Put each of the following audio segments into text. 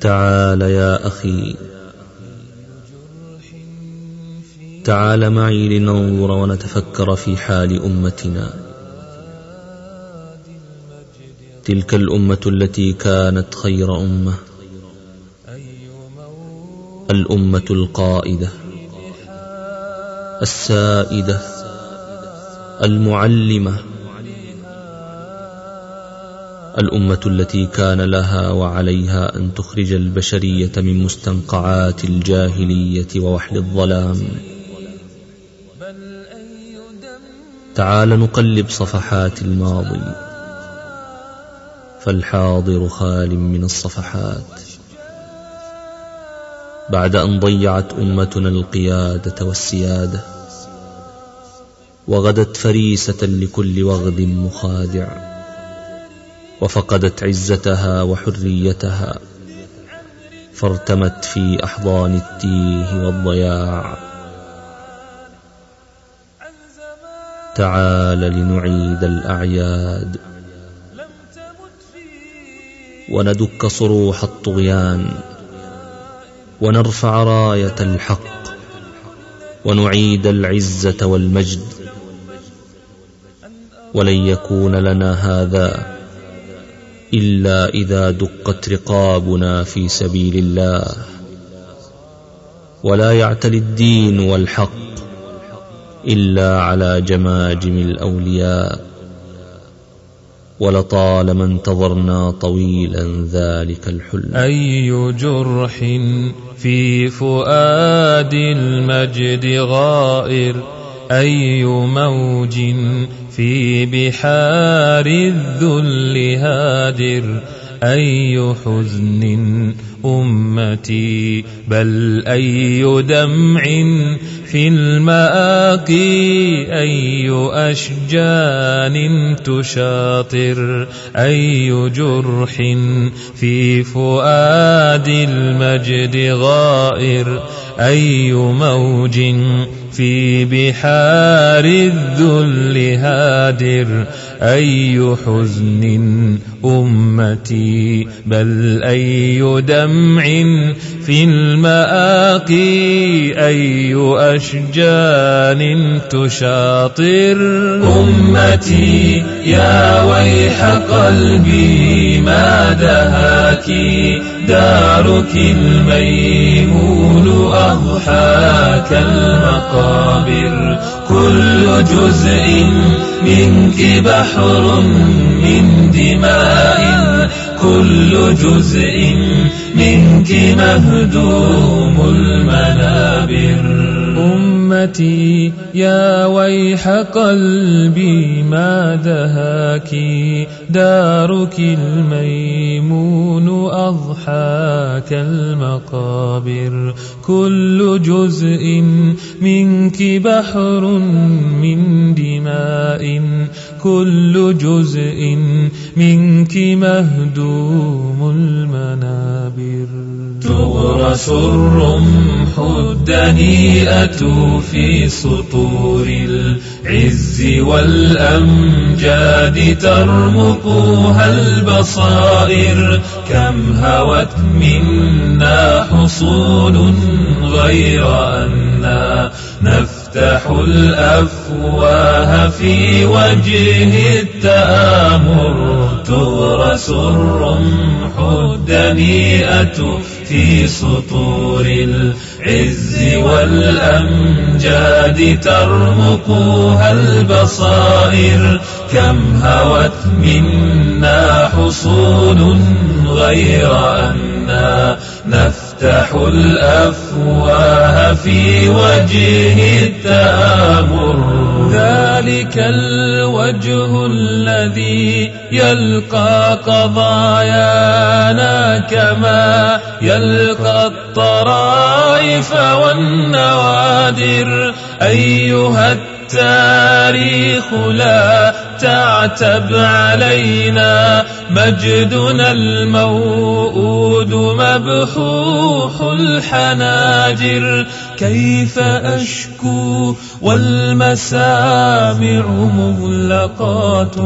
تعال يا أخي. تعال معي لننظر ونتفكر في حال أمتنا. تلك الأمة التي كانت خير أمة. الأمة القائدة. السائدة. المعلمة. الأمة التي كان لها وعليها أن تخرج البشرية من مستنقعات الجاهلية ووحل الظلام. تعال نقلب صفحات الماضي. فالحاضر خال من الصفحات. بعد أن ضيعت أمتنا القيادة والسيادة وغدت فريسة لكل وغد مخادع وفقدت عزتها وحريتها فارتمت في أحضان التيه والضياع. تعال لنعيد الأعياد. وندك صروح الطغيان. ونرفع راية الحق. ونعيد العزة والمجد. ولن يكون لنا هذا إلا إذا دقت رقابنا في سبيل الله. ولا يعتلي الدين والحق إلا على جماجم الأولياء. ولطالما انتظرنا طويلا ذلك الحلم. أي جرح في فؤاد المجد غائر؟ أي موج في بحار الذل هادر أي حزن أمتي؟ بل أي دمع في المآقي أي أشجان تشاطر؟ أي جرح في فؤاد المجد غائر؟ أي موج في بحار الذل هادر أي حزن أمتي؟ بل أي دمع في المآقي؟ أي أشجان تشاطر؟ أمتي يا ويح قلبي ما دهاك دارك الميمون أضحاك المقابر كل جزء منك بحر من دماء كل جزء منك مهدوم المنابر أمتي يا ويح قلبي ما دهاك. دارك الميمون أضحاك المقابر. كل جزء منك بحر من دماء. كل جزء منك مهدوم المنابر. تغرس الرمح الدنيئة في سطور العز والأمجاد ترمقها البصائر كم هوت منا حصول غير أنا نفتح الأفواه في وجه التآمر تغرس الرمح الدنيئة في سطور العز والأمجاد ترمقها البصائر كم هوت منا حصول غير أنا نفتح الأفواه في وجه التآمر. ذلك الوجه الذي يلقى قضايانا كما يلقى الطرائف والنوادر. أيها التاريخ لا تعتب علينا مجدنا الموؤود مبحوح الحناجر. كيف أشكو والمسامع مغلقات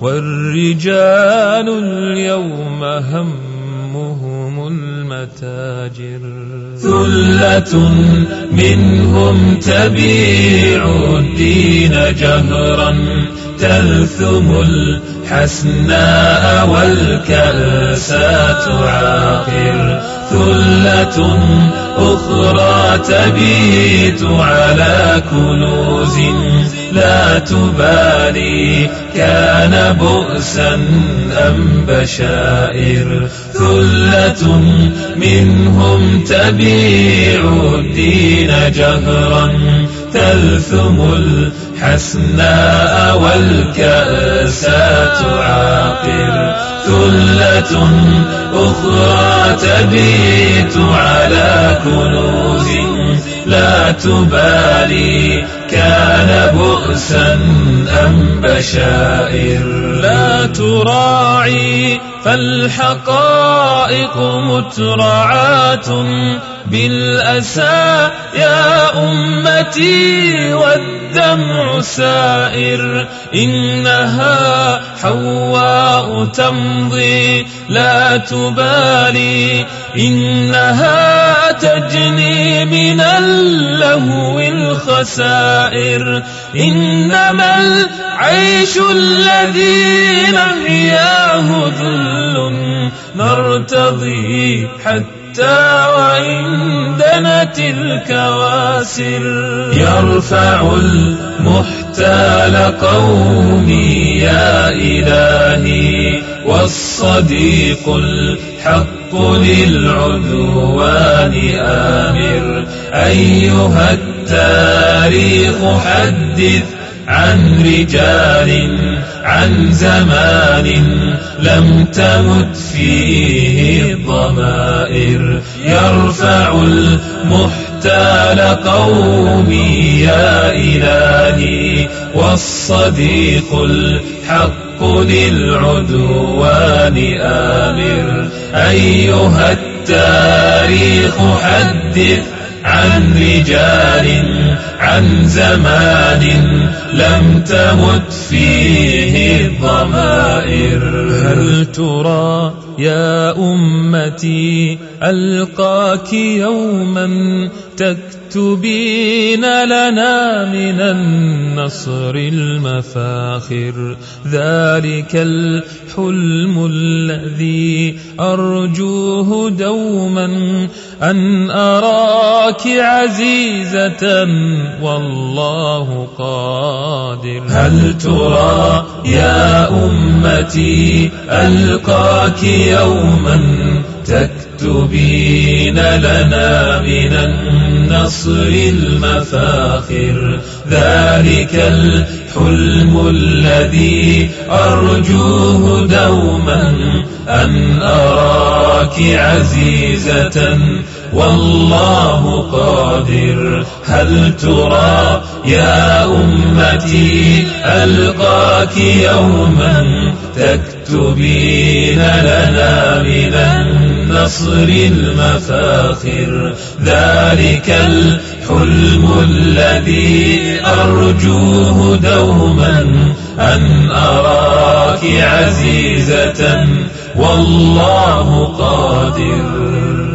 والرجال اليوم همهم المتاجر. ثلة منهم تبيع الدين جهرا. تلثم الحسناء والكأس تعاقر ثلة أخرى تبيت على كنوز لا تبالي كان بؤسا أم بشائر ثلة منهم تبيع الدين جهرا تلثم الحسناء والكأس تعاقر ثلة أخرى تبيت على كنوز. لا تبالي كان بؤسا أم بشائر. لا تراعي فالحقائق مترعاة. بالأسى يا أمتي والدمع سائر. إنها حواء تمضي لا تبالي. إنها تجني من اللهو الخسائر. إنما العيش الذي نحياه ذل نرتضي حتى وإن دنت الكواسر يرفع المحتال قومي يا إلهي. والصديق الحق للعدوان آمر. أيها التاريخ حدث عن رجال عن زمان لم تمت فيه الضمائر. يرفع المحتال قومي يا إلهي والصديق الحق للعدوان آمر. أيها التاريخ حدث عن رجال عن زمان لم تمت فيه الضمائر. هل ترى يا أمتي ألقاك يوما تكتبين لنا من النصر المفاخر؟ ذلك الحلم الذي أرجوه دوما أن أراك عزيزة والله قادر. هل ترى يا أمتي ألقاك يوما تكتبين لنا من النصر المفاخر. ذلك الحلم الذي أرجوه دوما أن أراك عزيزة. والله قادر. هل ترى يا أمتي ألقاك يوما تكتبين لنا من النصر المفاخر. ذلك الحلم الذي أرجوه دوما أن أراك عزيزة. والله قادر.